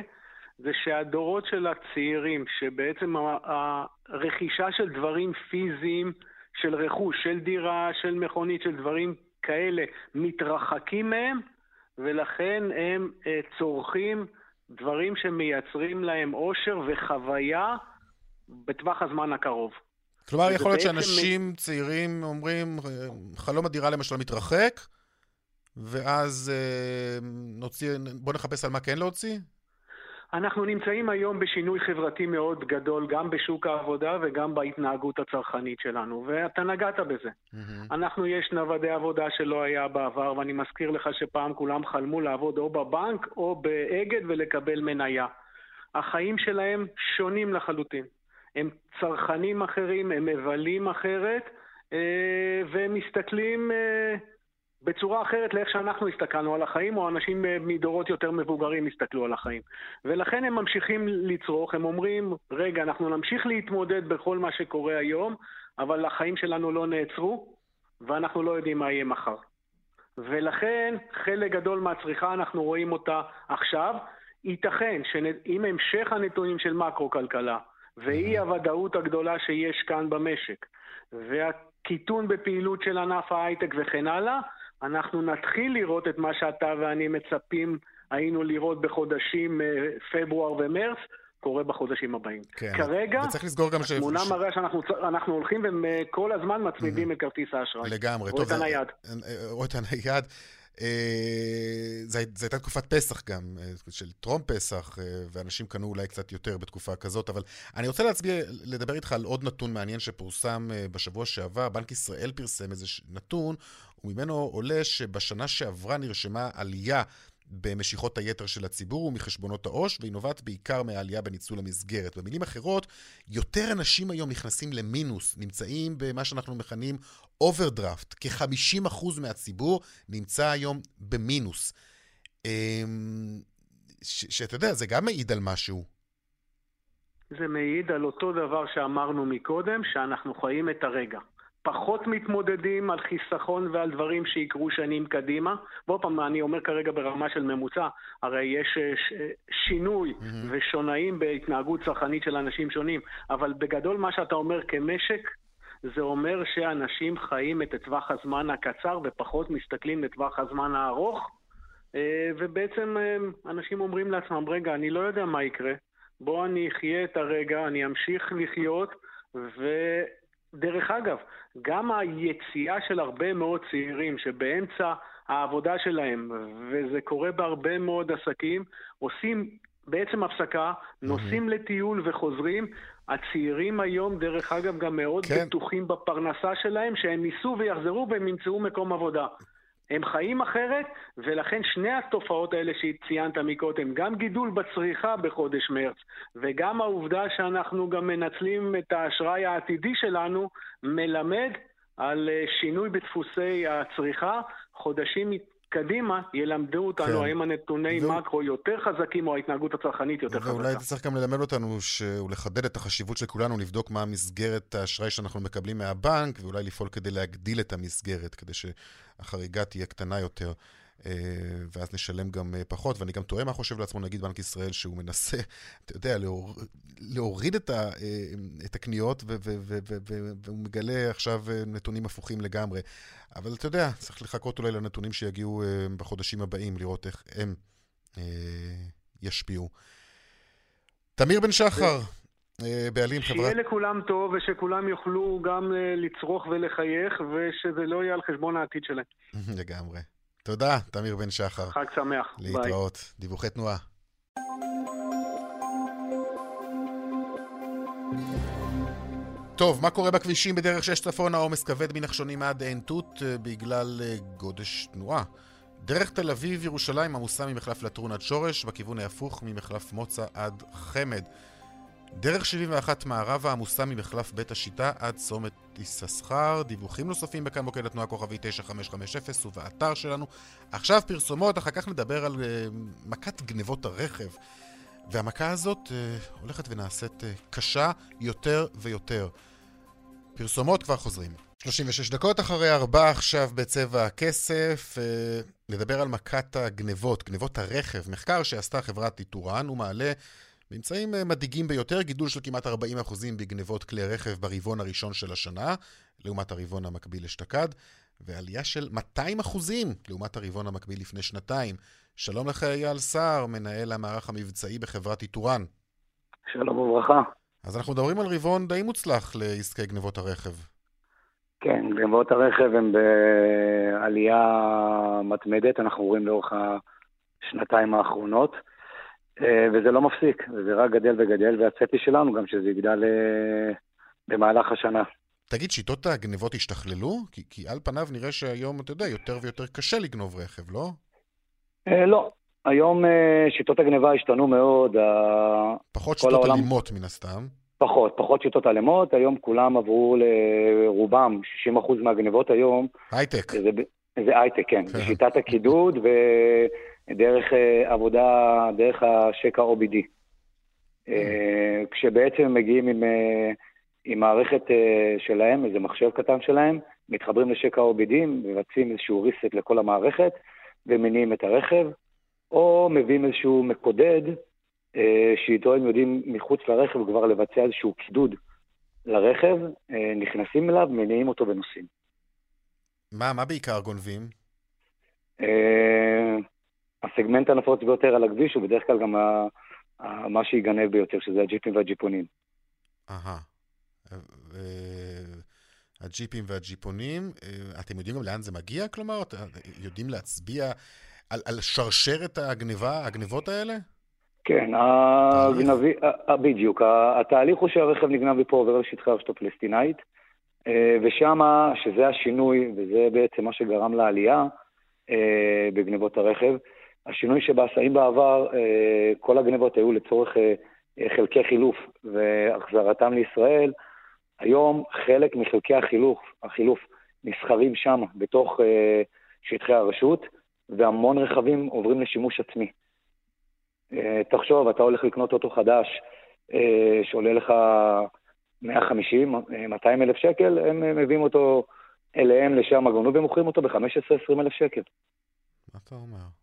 זה שהדורות של הצעירים, שבעצם הרכישה של דברים פיזיים, של רכוש, של דירה, של מכונית, של דברים כאלה, מתרחקים מהם, ולכן הם אה, צורכים דברים שמייצרים להם אושר וחוויה בטווח הזמן הקרוב. כלומר, יכול להיות שאנשים מ... צעירים אומרים, חלום הדירה למשל מתרחק, ואז אה, נוציא, בוא נחפש על מה כן להוציא? אנחנו נמצאים היום בשינוי חברתי מאוד גדול, גם בשוק העבודה וגם בהתנהגות הצרכנית שלנו, ואתה נגעת בזה. Mm-hmm. אנחנו, יש נוודי עבודה שלא היה בעבר, ואני מזכיר לך שפעם כולם חלמו לעבוד או בבנק או באגד ולקבל מניה. החיים שלהם שונים לחלוטין. הם צרכנים אחרים, הם מבלים אחרת, אה, והם מסתכלים... בצורה אחרת לאיך שאנחנו הסתכלנו על החיים, או אנשים אה, מדורות יותר מבוגרים הסתכלו על החיים. ולכן הם ממשיכים לצרוך, הם אומרים, רגע, אנחנו נמשיך להתמודד בכל מה שקורה היום, אבל החיים שלנו לא נעצרו, ואנחנו לא יודעים מה יהיה מחר. ולכן חלק גדול מהצריכה, אנחנו רואים אותה עכשיו. ייתכן שעם המשך הנתונים של מקרו-כלכלה, ואי הוודאות הגדולה שיש כאן במשק, והקיטון בפעילות של ענף ההייטק וכן הלאה, אנחנו נתחיל לראות את מה שאתה ואני מצפים היינו לראות בחודשים אה, פברואר ומרץ, קורה בחודשים הבאים. כן, כרגע, וצריך לסגור גם התמונה ש... מראה שאנחנו הולכים וכל הזמן מצמידים mm-hmm. את כרטיס האשראי. לגמרי. או את הנייד. או את הנייד. זו הייתה תקופת פסח גם, אה, של טרום פסח, אה, ואנשים קנו אולי קצת יותר בתקופה כזאת, אבל אני רוצה להצביע, לדבר איתך על עוד נתון מעניין שפורסם בשבוע שעבר. בנק ישראל פרסם איזה נתון, וממנו עולה שבשנה שעברה נרשמה עלייה במשיכות היתר של הציבור ומחשבונות העו"ש, והיא נובעת בעיקר מהעלייה בניצול המסגרת. במילים אחרות, יותר אנשים היום נכנסים למינוס, נמצאים במה שאנחנו מכנים אוברדרפט. כ-50% מהציבור נמצא היום במינוס. אמ, שאתה יודע, זה גם מעיד על משהו. זה מעיד על אותו דבר שאמרנו מקודם, שאנחנו חיים את הרגע. פחות מתמודדים על חיסכון ועל דברים שיקרו שנים קדימה. ועוד פעם, אני אומר כרגע ברמה של ממוצע, הרי יש אה, ש... שינוי mm-hmm. ושינויים בהתנהגות צרכנית של אנשים שונים, אבל בגדול מה שאתה אומר כמשק, זה אומר שאנשים חיים את טווח הזמן הקצר ופחות מסתכלים לטווח הזמן הארוך, אה, ובעצם אה, אנשים אומרים לעצמם, רגע, אני לא יודע מה יקרה, בוא אני אחיה את הרגע, אני אמשיך לחיות, ודרך אגב, גם היציאה של הרבה מאוד צעירים שבאמצע העבודה שלהם, וזה קורה בהרבה מאוד עסקים, עושים בעצם הפסקה, נוסעים לטיול וחוזרים. הצעירים היום, דרך אגב, גם מאוד כן. בטוחים בפרנסה שלהם, שהם ייסעו ויחזרו והם ימצאו מקום עבודה. הם חיים אחרת, ולכן שני התופעות האלה שציינת מקודם, גם גידול בצריכה בחודש מרץ, וגם העובדה שאנחנו גם מנצלים את האשראי העתידי שלנו, מלמד על אה, שינוי בדפוסי הצריכה. חודשים קדימה ילמדו אותנו כן. האם הנתוני ו... מקרו יותר חזקים או ההתנהגות הצרכנית יותר חזקה. ואולי צריך גם ללמד אותנו ש... ולחדד את החשיבות של כולנו, לבדוק מה מסגרת האשראי שאנחנו מקבלים מהבנק, ואולי לפעול כדי להגדיל את המסגרת, כדי שהחריגה תהיה קטנה יותר. אה, ואז נשלם גם אה, פחות, ואני גם תוהה מה חושב לעצמו נגיד בנק ישראל, שהוא מנסה, (laughs) אתה יודע, להור... להוריד את, ה... אה, את הקניות, ו... ו... ו... ו... והוא מגלה עכשיו נתונים הפוכים לגמרי. אבל אתה יודע, צריך לחכות אולי לנתונים שיגיעו בחודשים הבאים, לראות איך הם ישפיעו. תמיר בן שחר, בעלים חברה... שיהיה לכולם טוב ושכולם יוכלו גם לצרוך ולחייך ושזה לא יהיה על חשבון העתיד שלהם. (laughs) לגמרי. תודה, תמיר בן שחר. חג שמח. להתראות. ביי. דיווחי תנועה. טוב, מה קורה בכבישים בדרך שש צפון? העומס כבד מנחשונים עד עין תות אה, בגלל אה, גודש תנועה. דרך תל אביב-ירושלים עמוסה ממחלף לטרון עד שורש, בכיוון ההפוך ממחלף מוצא עד חמד. דרך 71 מערבה עמוסה ממחלף בית השיטה עד צומת יששכר. דיווחים נוספים בכאן מוקד התנועה כוכבי 9550 ובאתר שלנו. עכשיו פרסומות, אחר כך נדבר על uh, מכת גנבות הרכב. והמכה הזאת uh, הולכת ונעשית uh, קשה יותר ויותר. פרסומות כבר חוזרים. 36 דקות אחרי ארבע עכשיו בצבע הכסף, נדבר על מכת הגנבות, גנבות הרכב. מחקר שעשתה חברת איתורן, הוא מעלה ממצאים אה, מדאיגים ביותר, גידול של כמעט 40% בגנבות כלי רכב ברבעון הראשון של השנה, לעומת הרבעון המקביל אשתקד, ועלייה של 200% לעומת הרבעון המקביל לפני שנתיים. שלום לך אייל סער, מנהל המערך המבצעי בחברת איתורן. שלום וברכה. אז אנחנו מדברים על רבעון די מוצלח לעסקי גנבות הרכב. כן, גנבות הרכב הן בעלייה מתמדת, אנחנו רואים לאורך השנתיים האחרונות. אה, וזה לא מפסיק, וזה רק גדל וגדל, והצפי שלנו גם שזה יגדל אה, במהלך השנה. תגיד, שיטות הגנבות השתכללו? כי, כי על פניו נראה שהיום, אתה יודע, יותר ויותר קשה לגנוב רכב, לא? אה, לא. היום שיטות הגניבה השתנו מאוד. פחות שיטות העולם... אלימות מן הסתם. פחות, פחות שיטות אלימות. היום כולם עברו לרובם, 60% מהגניבות היום. הייטק. זה, זה הייטק, כן. זה שיטת הקידוד, ו... דרך אה, עבודה, דרך השקע OBD. אה, כשבעצם מגיעים עם, אה, עם מערכת שלהם, איזה מחשב קטן שלהם, מתחברים לשקע OBD, מבצעים איזשהו reset לכל המערכת ומניעים את הרכב, או מביאים איזשהו מקודד שאיתו הם יודעים מחוץ לרכב כבר לבצע איזשהו קידוד לרכב, נכנסים אליו, מניעים אותו ונוסעים. מה, מה בעיקר גונבים? הסגמנט הנפוץ ביותר על הכביש הוא בדרך כלל גם ה, ה, מה שיגנב ביותר, שזה הג'יפים והג'יפונים. אהה. הג'יפים והג'יפונים, אה, אתם יודעים גם לאן זה מגיע? כלומר, יודעים להצביע על, על שרשרת הגניבה, הגניבות האלה? כן, הגנבי, בדיוק. התהליך הוא שהרכב נגנב מפה עובר לשטחי הרשת הפלסטינאית, אה, ושם, שזה השינוי, וזה בעצם מה שגרם לעלייה אה, בגניבות הרכב, השינוי שבעשה, אם בעבר כל הגנבות היו לצורך חלקי חילוף והחזרתם לישראל, היום חלק מחלקי החילוף, החילוף נסחרים שם, בתוך שטחי הרשות, והמון רכבים עוברים לשימוש עצמי. תחשוב, אתה הולך לקנות אוטו חדש שעולה לך 150, 200 אלף שקל, הם מביאים אותו אליהם, לשם הגונו, ומוכרים אותו ב-15-20 אלף שקל. מה אתה אומר?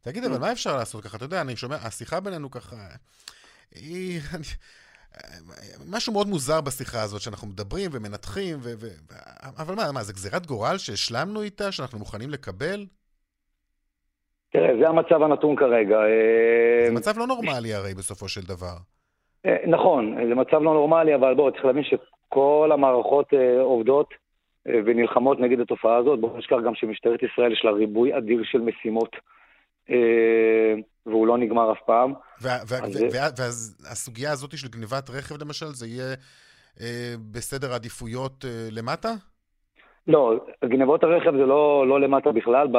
תגיד, אבל מה אפשר לעשות ככה? אתה יודע, אני שומע, השיחה בינינו ככה, היא... משהו מאוד מוזר בשיחה הזאת, שאנחנו מדברים ומנתחים, ו... ו... אבל מה, מה, זה גזירת גורל שהשלמנו איתה, שאנחנו מוכנים לקבל? תראה, זה המצב הנתון כרגע. זה מצב לא נורמלי הרי, בסופו של דבר. אה, נכון, זה מצב לא נורמלי, אבל בואו, צריך להבין שכל המערכות אה, עובדות אה, ונלחמות נגד התופעה הזאת. בואו נשכח גם שמשטרת ישראל יש לה ריבוי אדיר של משימות, והוא לא נגמר אף פעם. ואז הסוגיה הזאת של גניבת רכב, למשל, זה יהיה בסדר העדיפויות למטה? לא, גנבות הרכב זה לא, לא למטה בכלל ב,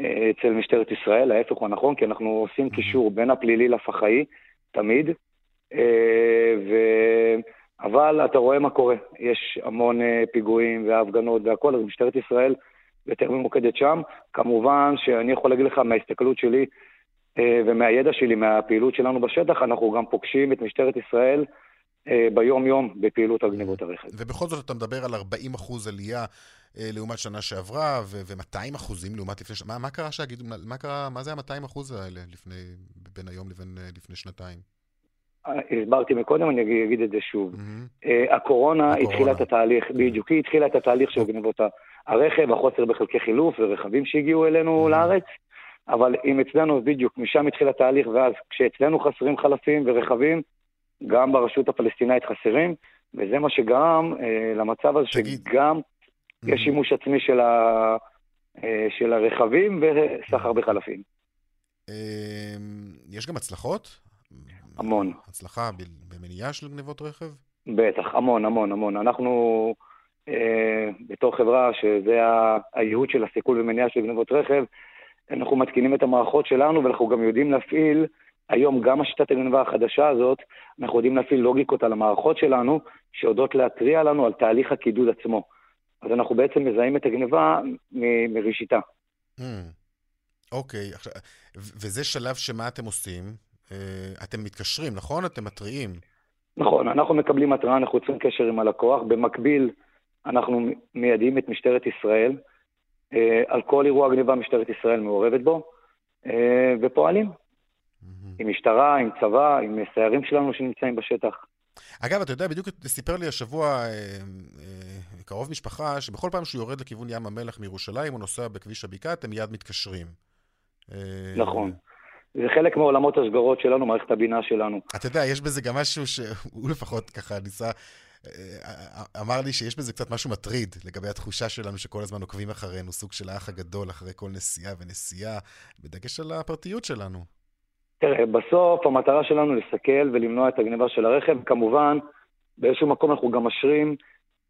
אצל משטרת ישראל, ההפך הוא הנכון, כי אנחנו עושים קישור בין הפלילי לפח"עי, תמיד. אה, ו... אבל אתה רואה מה קורה, יש המון אה, פיגועים והפגנות והכול, אז משטרת ישראל יותר ממוקדת שם. כמובן שאני יכול להגיד לך מההסתכלות שלי אה, ומהידע שלי, מהפעילות שלנו בשטח, אנחנו גם פוגשים את משטרת ישראל ביום-יום בפעילות על גניבות הרכב. ובכל זאת אתה מדבר על 40 אחוז עלייה לעומת שנה שעברה, ו-200 אחוזים לעומת לפני שנה. מה, מה קרה שהגידו, מה קרה, מה זה ה-200 אחוז האלה לפני, בין היום לבין לפני שנתיים? הסברתי מקודם, אני אגיד את זה שוב. Mm-hmm. הקורונה התחילה את התהליך. בדיוק, היא התחילה את התהליך של גנבות הרכב, החוסר בחלקי חילוף ורכבים שהגיעו אלינו mm-hmm. לארץ, אבל אם אצלנו, בדיוק, משם התחיל התהליך, ואז כשאצלנו חסרים חלפים ורכבים, גם ברשות הפלסטינאית חסרים, וזה מה שגרם אה, למצב הזה תגיד. שגם mm-hmm. יש שימוש עצמי של, ה, אה, של הרכבים וסחר בחלפים. אמ, יש גם הצלחות? המון. הצלחה במניעה של גנבות רכב? בטח, המון, המון, המון. אנחנו, אה, בתור חברה, שזה הייעוד של הסיכול ומניעה של גנבות רכב, אנחנו מתקינים את המערכות שלנו, ואנחנו גם יודעים להפעיל, היום גם השיטת הגנבה החדשה הזאת, אנחנו יודעים להפעיל לוגיקות על המערכות שלנו, שיודעות להתריע לנו על תהליך הקידוד עצמו. אז אנחנו בעצם מזהים את הגנבה מ- מראשיתה. Mm. אוקיי, עכשיו, וזה שלב שמה אתם עושים? אה, אתם מתקשרים, נכון? אתם מתריעים. נכון, אנחנו מקבלים התראה, אנחנו יוצרים קשר עם הלקוח. במקביל, אנחנו מיידעים את משטרת ישראל. אה, על כל אירוע גניבה משטרת ישראל מעורבת בו, אה, ופועלים. עם משטרה, עם צבא, עם סיירים שלנו שנמצאים בשטח. אגב, אתה יודע, בדיוק סיפר לי השבוע אה, אה, קרוב משפחה, שבכל פעם שהוא יורד לכיוון ים המלח מירושלים, הוא נוסע בכביש הבקעה, אתם מיד מתקשרים. אה, נכון. זה חלק מעולמות השגרות שלנו, מערכת הבינה שלנו. אתה יודע, יש בזה גם משהו שהוא (laughs) לפחות ככה ניסה... אה, אמר לי שיש בזה קצת משהו מטריד לגבי התחושה שלנו שכל הזמן עוקבים אחרינו, סוג של האח הגדול אחרי כל נסיעה ונסיעה, בדגש על הפרטיות שלנו. תראה, בסוף המטרה שלנו לסכל ולמנוע את הגניבה של הרכב. כמובן, באיזשהו מקום אנחנו גם משרים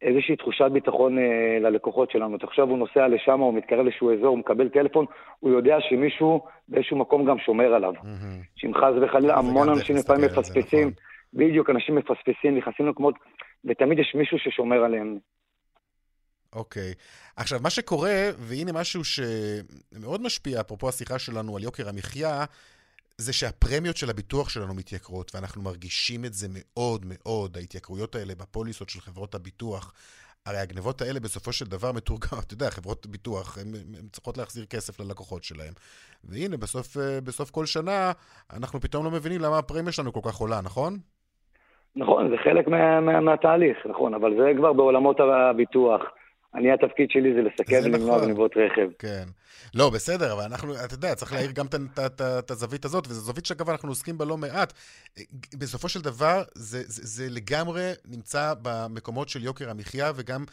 איזושהי תחושת ביטחון אה, ללקוחות שלנו. עכשיו הוא נוסע לשם, הוא מתקרב לאיזשהו אזור, הוא מקבל טלפון, הוא יודע שמישהו באיזשהו מקום גם שומר עליו. Mm-hmm. שאם חס וחלילה, המון אנשים לפעמים מפספסים, נכון. בדיוק, אנשים מפספסים, נכנסים למקומות, ותמיד יש מישהו ששומר עליהם. אוקיי. Okay. עכשיו, מה שקורה, והנה משהו שמאוד משפיע, אפרופו השיחה שלנו על יוקר המחיה, זה שהפרמיות של הביטוח שלנו מתייקרות, ואנחנו מרגישים את זה מאוד מאוד, ההתייקרויות האלה בפוליסות של חברות הביטוח. הרי הגנבות האלה בסופו של דבר מתורגם, אתה יודע, חברות ביטוח, הן צריכות להחזיר כסף ללקוחות שלהם. והנה, בסוף, אה, בסוף כל שנה, אנחנו פתאום לא מבינים למה הפרמיה שלנו כל כך עולה, נכון? נכון, זה חלק מה, מה, מהתהליך, נכון, אבל זה כבר בעולמות הביטוח. אני, התפקיד שלי זה לסכן ולמנוע נכון. גנבות רכב. כן. לא, בסדר, אבל אנחנו, אתה יודע, צריך להעיר גם את הזווית הזאת, וזו זווית שאגב אנחנו עוסקים בה לא מעט. בסופו של דבר, זה, זה, זה לגמרי נמצא במקומות של יוקר המחיה, וגם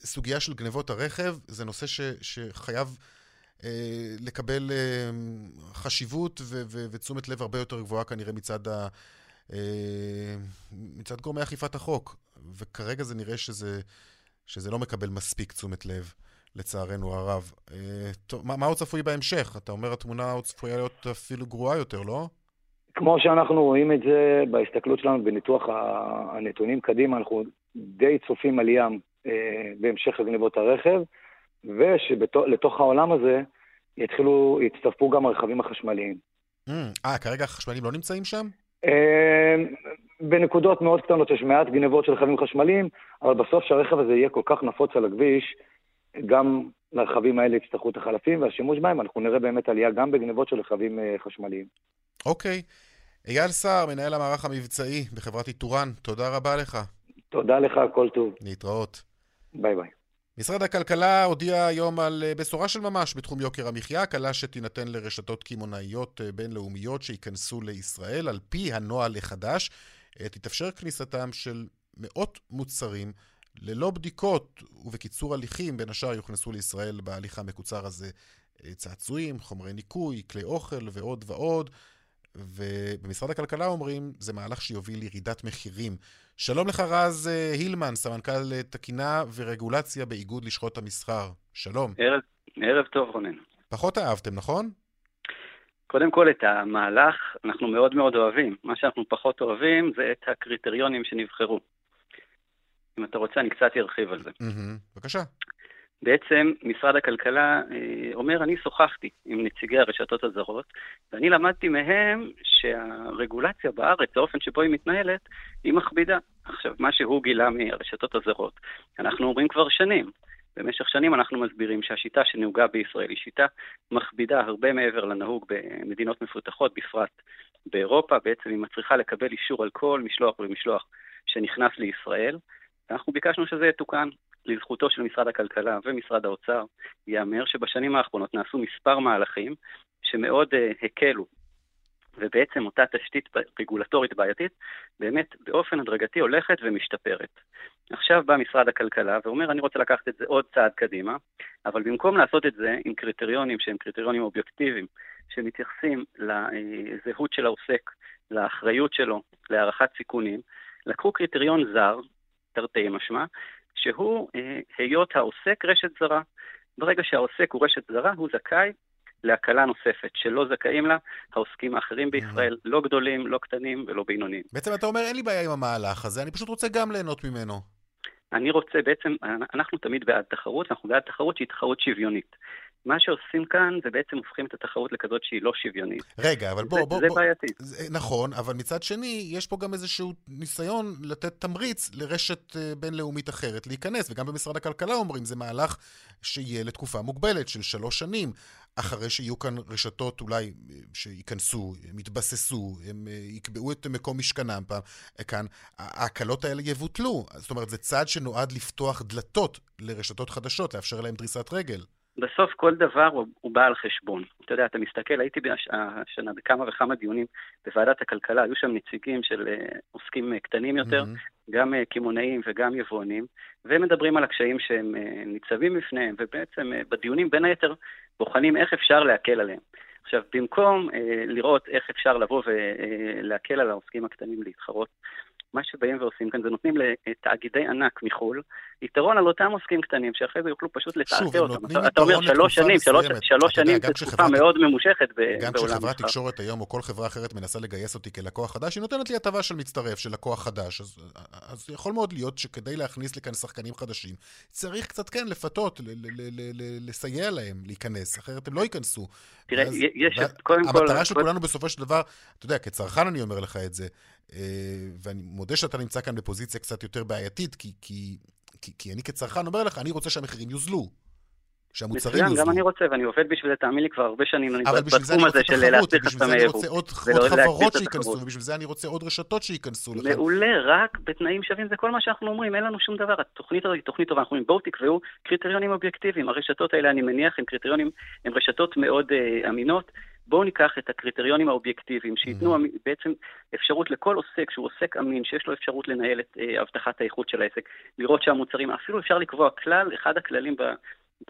סוגיה של גנבות הרכב, זה נושא ש, שחייב... אה, לקבל אה, חשיבות ו- ו- ותשומת לב הרבה יותר גבוהה כנראה מצד, ה- מצד גורמי אכיפת החוק. וכרגע זה נראה שזה, שזה לא מקבל מספיק תשומת לב. לצערנו הרב. אה, טוב, מה, מה עוד צפוי בהמשך? אתה אומר התמונה עוד צפויה להיות אפילו גרועה יותר, לא? כמו שאנחנו רואים את זה בהסתכלות שלנו בניתוח הנתונים קדימה, אנחנו די צופים עלייה אה, בהמשך לגניבות הרכב, ושלתוך העולם הזה יתחילו, יצטרפו גם הרכבים החשמליים. Mm, אה, כרגע החשמליים לא נמצאים שם? אה, בנקודות מאוד קטנות יש מעט גנבות של רכבים חשמליים, אבל בסוף שהרכב הזה יהיה כל כך נפוץ על הכביש, גם לרכבים האלה יצטרכו את החלפים והשימוש בהם, אנחנו נראה באמת עלייה גם בגנבות של רכבים אה, חשמליים. אוקיי. אייל סער, מנהל המערך המבצעי בחברת איתורן, תודה רבה לך. תודה לך, כל טוב. להתראות. ביי ביי. משרד הכלכלה הודיע היום על אה, בשורה של ממש בתחום יוקר המחיה, הקלה שתינתן לרשתות קמעונאיות אה, בינלאומיות שייכנסו לישראל. על פי הנוהל החדש, תתאפשר כניסתם של מאות מוצרים ללא בדיקות ובקיצור הליכים, בין השאר יוכנסו לישראל בהליך המקוצר הזה אה, צעצועים, חומרי ניקוי, כלי אוכל ועוד ועוד. ובמשרד הכלכלה אומרים, זה מהלך שיוביל לירידת מחירים. שלום לך רז אה, הילמן, סמנכ"ל אה, תקינה ורגולציה באיגוד לשכות המסחר. שלום. ערב, ערב טוב, רונן. פחות אהבתם, נכון? קודם כל, את המהלך אנחנו מאוד מאוד אוהבים. מה שאנחנו פחות אוהבים זה את הקריטריונים שנבחרו. אם אתה רוצה, אני קצת ארחיב על זה. בבקשה. בעצם משרד הכלכלה אה, אומר, אני שוחחתי עם נציגי הרשתות הזרות, ואני למדתי מהם שהרגולציה בארץ, האופן שבו היא מתנהלת, היא מכבידה. עכשיו, מה שהוא גילה מהרשתות הזרות, אנחנו אומרים כבר שנים. במשך שנים אנחנו מסבירים שהשיטה שנהוגה בישראל היא שיטה מכבידה הרבה מעבר לנהוג במדינות מפותחות, בפרט באירופה. בעצם היא מצריכה לקבל אישור על כל משלוח ומשלוח שנכנס לישראל. אנחנו ביקשנו שזה יתוקן. לזכותו של משרד הכלכלה ומשרד האוצר, ייאמר שבשנים האחרונות נעשו מספר מהלכים שמאוד uh, הקלו, ובעצם אותה תשתית רגולטורית בעייתית באמת באופן הדרגתי הולכת ומשתפרת. עכשיו בא משרד הכלכלה ואומר, אני רוצה לקחת את זה עוד צעד קדימה, אבל במקום לעשות את זה עם קריטריונים שהם קריטריונים אובייקטיביים, שמתייחסים לזהות של העוסק, לאחריות שלו, להערכת סיכונים, לקחו קריטריון זר, תרתי משמע, שהוא אה, היות העוסק רשת זרה. ברגע שהעוסק הוא רשת זרה, הוא זכאי להקלה נוספת, שלא זכאים לה העוסקים האחרים בישראל, לא גדולים, לא קטנים ולא בינוניים. בעצם אתה אומר, אין לי בעיה עם המהלך הזה, אני פשוט רוצה גם ליהנות ממנו. אני רוצה בעצם, אנחנו תמיד בעד תחרות, אנחנו בעד תחרות שהיא תחרות שוויונית. מה שעושים כאן זה בעצם הופכים את התחרות לכזאת שהיא לא שוויונית. רגע, אבל בוא, זה, בוא, זה בוא... בעייתי. זה, נכון, אבל מצד שני, יש פה גם איזשהו ניסיון לתת תמריץ לרשת אה, בינלאומית אחרת להיכנס, וגם במשרד הכלכלה אומרים, זה מהלך שיהיה לתקופה מוגבלת של שלוש שנים. אחרי שיהיו כאן רשתות אולי אה, שייכנסו, הם יתבססו, הם אה, יקבעו את מקום משכנם פעם, כאן, ההקלות האלה יבוטלו. זאת אומרת, זה צעד שנועד לפתוח דלתות לרשתות חדשות, לאפשר להם דריסת רגל. בסוף כל דבר הוא, הוא בא על חשבון. אתה יודע, אתה מסתכל, הייתי השנה בכמה וכמה דיונים בוועדת הכלכלה, היו שם נציגים של uh, עוסקים uh, קטנים יותר, mm-hmm. גם uh, קמעונאים וגם יבואנים, והם מדברים על הקשיים שהם uh, ניצבים בפניהם, ובעצם uh, בדיונים בין היתר בוחנים איך אפשר להקל עליהם. עכשיו, במקום uh, לראות איך אפשר לבוא ולהקל על העוסקים הקטנים להתחרות, מה שבאים ועושים כאן זה נותנים לתאגידי ענק מחו"ל יתרון על אותם עוסקים קטנים, שאחרי זה יוכלו פשוט לתעתע אותם. אתה אומר שלוש שנים, שלוש שנים זה תקופה מאוד ממושכת בעולם גם כשחברת תקשורת היום או כל חברה אחרת מנסה לגייס אותי כלקוח חדש, היא נותנת לי הטבה של מצטרף, של לקוח חדש. אז, אז יכול מאוד להיות שכדי להכניס לכאן שחקנים חדשים, צריך קצת כן לפתות, לסייע להם להיכנס, אחרת הם לא ייכנסו. תראה, יש קודם כל... המטרה של כולנו בסופו של דבר, אתה יודע, כצרכן אני אומר לך את זה, ואני מודה שאתה נמצא כאן בפוזיציה קצת יותר בעייתית, כי, כי, כי, כי אני כצרכן אומר לך, אני רוצה שהמחירים יוזלו. שהמוצרים יוזלו. מצוין, גם אני רוצה, ואני עובד בשביל זה, תאמין לי, כבר הרבה שנים אני בתחום הזה של להסביר חסמי יבוא. ובשביל זה אני רוצה עוד חברות שייכנסו, ובשביל זה אני רוצה עוד רשתות שייכנסו. מעולה, רק בתנאים שווים, זה כל מה שאנחנו אומרים, אין לנו שום דבר. התוכנית הזאת היא תוכנית טובה, אנחנו אומרים, בואו תקבעו קריטריונים אובייקטיביים. הרשתות האלה, אני מניח, הם קריטריונים, הם רשתות מאוד uh, אמינות. בואו ניקח את הקריטריונים האובייקטיביים, שייתנו mm-hmm. בעצם אפשרות לכל עוסק שהוא עוסק אמין, שיש לו אפשרות לנהל את uh, הבטחת האיכות של העסק, לראות שהמוצרים, אפילו אפשר לקבוע כלל, אחד הכללים ב...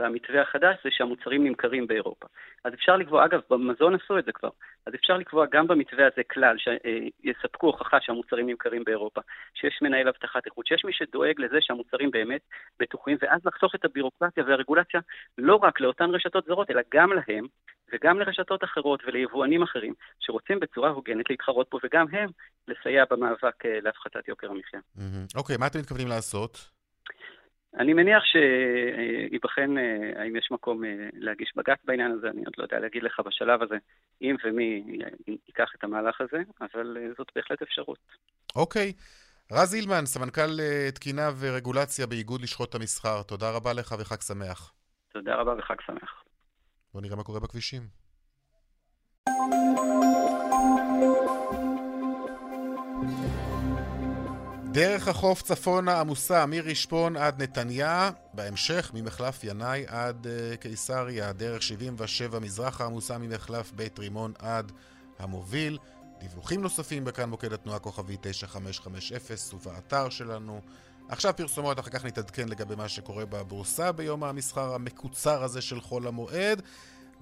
במתווה החדש זה שהמוצרים נמכרים באירופה. אז אפשר לקבוע, אגב, במזון עשו את זה כבר, אז אפשר לקבוע גם במתווה הזה כלל שיספקו הוכחה שהמוצרים נמכרים באירופה, שיש מנהל אבטחת איכות, שיש מי שדואג לזה שהמוצרים באמת בטוחים, ואז לחסוך את הבירוקרטיה והרגולציה לא רק לאותן רשתות זרות, אלא גם להם, וגם לרשתות אחרות וליבואנים אחרים, שרוצים בצורה הוגנת להתחרות פה, וגם הם לסייע במאבק אה, להפחתת יוקר המחיה. אוקיי, מה אתם מתכוונים לעשות? אני מניח שייבחן אה, האם יש מקום אה, להגיש בג"ץ בעניין הזה, אני עוד לא יודע להגיד לך בשלב הזה אם ומי ייקח את המהלך הזה, אבל אה, זאת בהחלט אפשרות. אוקיי. רז אילמן, סמנכ"ל תקינה ורגולציה באיגוד לשכות המסחר, תודה רבה לך וחג שמח. תודה רבה וחג שמח. בוא נראה מה קורה בכבישים. דרך החוף צפונה עמוסה מרשפון עד נתניה, בהמשך ממחלף ינאי עד uh, קיסריה, דרך 77 מזרחה עמוסה ממחלף בית רימון עד המוביל. דיווחים נוספים בכאן מוקד התנועה כוכבי 9550 ובאתר שלנו. עכשיו פרסומות, אחר כך נתעדכן לגבי מה שקורה בבורסה ביום המסחר המקוצר הזה של חול המועד.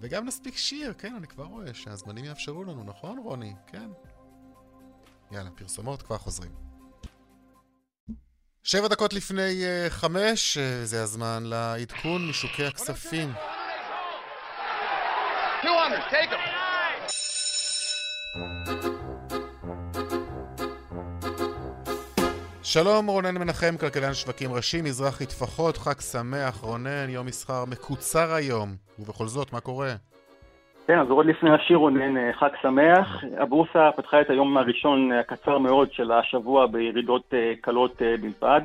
וגם נספיק שיר, כן, אני כבר רואה שהזמנים יאפשרו לנו, נכון רוני? כן. יאללה, פרסומות, כבר חוזרים. שבע דקות לפני uh, חמש, uh, זה הזמן לעדכון משוקי הכספים. שלום רונן מנחם, כלכלן שווקים ראשי, מזרחי טפחות, חג שמח רונן, יום מסחר מקוצר היום, ובכל זאת, מה קורה? כן, אז עוד לפני השיר רונן, אה, חג שמח. הבורסה פתחה את היום הראשון הקצר מאוד של השבוע בירידות אה, קלות אה, בלבד.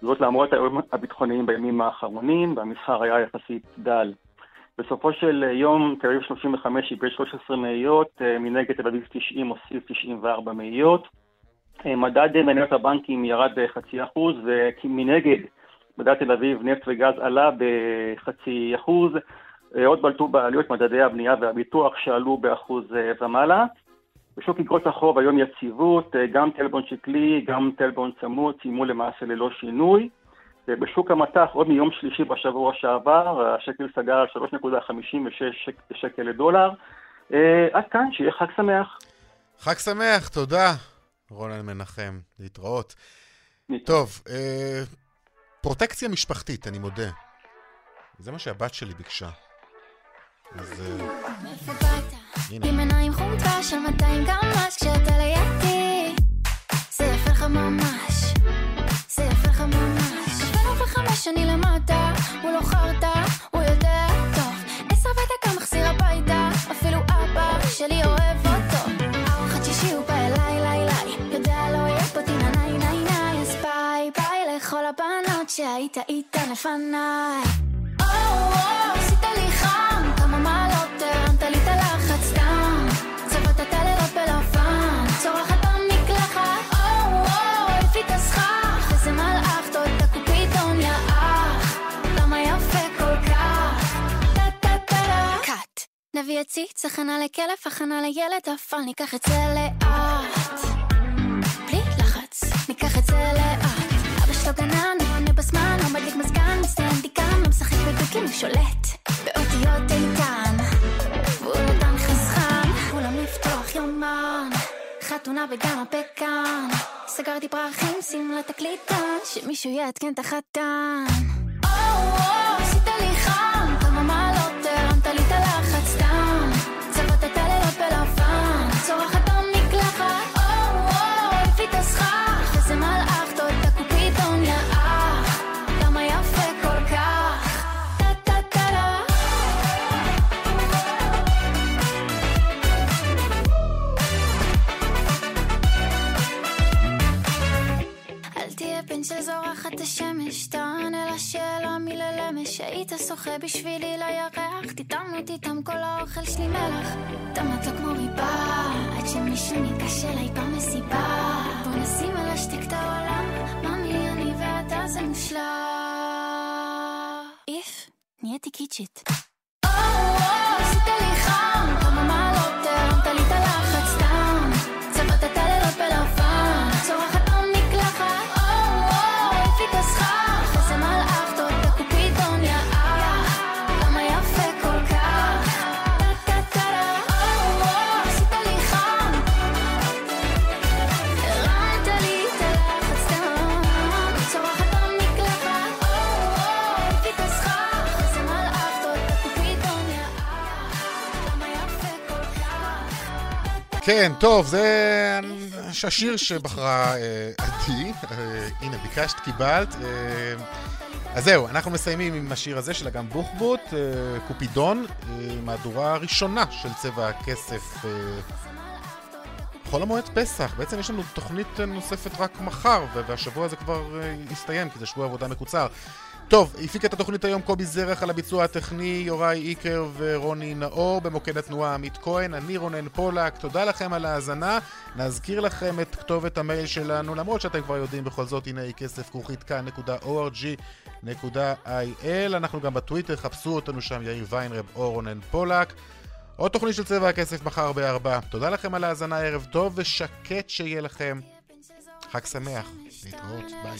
זאת למרות האירועים הביטחוניים בימים האחרונים, והמסחר היה יחסית דל. בסופו של יום תל אביב 35 איבד 13 מאיות, מנגד תל אביב 90 הוסיף 94 מאיות. מדד מניות הבנקים ירד בחצי אחוז, ומנגד מדד תל אביב נפט וגז עלה בחצי אחוז. אה, עוד בלטו בעלויות מדדי הבנייה והביטוח שעלו באחוז אה, ומעלה. בשוק אגרות החוב היום יציבות, אה, גם טלבון שקלי, גם טלבון צמוד סיימו למעשה ללא שינוי. בשוק המטח עוד מיום שלישי בשבוע שעבר, השקל סגר על 3.56 שקל לדולר. עד כאן, שיהיה חג שמח. חג שמח, תודה, רונן מנחם. להתראות. טוב, פרוטקציה משפחתית, אני מודה. זה מה שהבת שלי ביקשה. אז... הנה. עם עיניים חומפה של 200 גמש כשאתה לידי. זה יפה לך ממש. זה יפה לך ממש. כפנו וחמש אני למטה הוא לא חרטא, הוא יודע טוב. עשר ודקה מחזיר הביתה אפילו אבא שלי אוהב אותו. ארוחת שישי הוא בא אליי, ליי, ליי. יודע לא יהיה פה טינה, ניי, ניי, ניי. אז ביי, ביי לכל הבנות שהיית איתן לפניי. או, או, עשית לי חם כמה מעלות הרמת לי את הלחץ סתם. צבעת את הלילות בלבן צורחת במקלחת או וואו העיף את הסכך. איזה מלאך טוב את הקופידון יא אח למה יפה כל כך? טה טה טה טה. קאט. נביא עציץ הכנה לכלב הכנה לילד אבל ניקח את זה לאט. בלי לחץ ניקח את זה לאט. אבא שלו גנן הוא עונה בזמן לא מדליק מזגן מסיים דיקן לא משחק בדוקים הוא שולט. באותיות איתן חתונה בגן הפקן סגרתי פרחים שים לתקליטן שמישהו יעדכן את החתן השמש, תענה לשאלה מי ללמש. היית שוחה בשבילי לירח, תטעם אותי תם כל האוכל שלי מלח. טעמת לו כמו ריבה, עד שמישהו ניגש אליי במסיבה. בוא נשים על השתיק את העולם, מאמי אני ואתה זה מושלם. איף, נהייתי קיצ'ית. או, או, עשית לי כן, טוב, זה השיר שבחרה (laughs) עדי. הנה, ביקשת, קיבלת. אז זהו, אנחנו מסיימים עם השיר הזה של אגם בוחבוט, קופידון, מהדורה ראשונה של צבע הכסף חול המועד פסח. בעצם יש לנו תוכנית נוספת רק מחר, והשבוע הזה כבר יסתיים, כי זה שבוע עבודה מקוצר. טוב, הפיק את התוכנית היום קובי זרח על הביצוע הטכני, יוראי איקר ורוני נאור, במוקד התנועה עמית כהן, אני רונן פולק, תודה לכם על ההאזנה, נזכיר לכם את כתובת המייל שלנו, למרות שאתם כבר יודעים בכל זאת, הנה כסף כרוכית כאן.org.il, אנחנו גם בטוויטר, חפשו אותנו שם, יאיר ויינרב או רונן פולק. עוד תוכנית של צבע הכסף מחר בארבע. תודה לכם על ההאזנה, ערב טוב ושקט שיהיה לכם. חג שמח, להתראות, ביי.